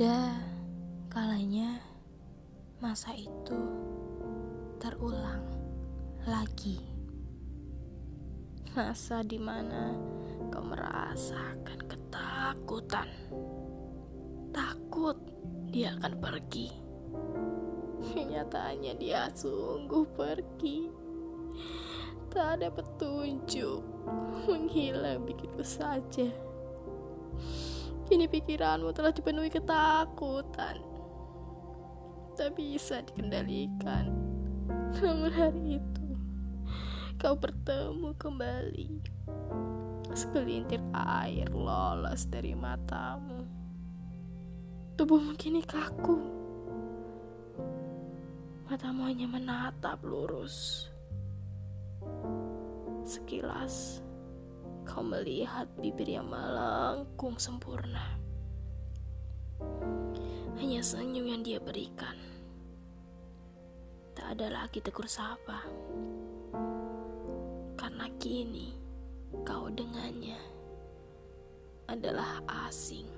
Ada kalanya masa itu terulang lagi. Masa di mana kau merasakan ketakutan. Takut dia akan pergi. Kenyataannya dia sungguh pergi. Tak ada petunjuk. Menghilang begitu saja. Kini pikiranmu telah dipenuhi ketakutan. Tak bisa dikendalikan. Namun hari itu, kau bertemu kembali. Segelintir air lolos dari matamu. Tubuhmu kini kaku. Matamu hanya menatap lurus. Sekilas, kau melihat bibir yang melengkung sempurna. Hanya senyum yang dia berikan. Tak ada lagi tegur sapa. Karena kini kau dengannya adalah asing.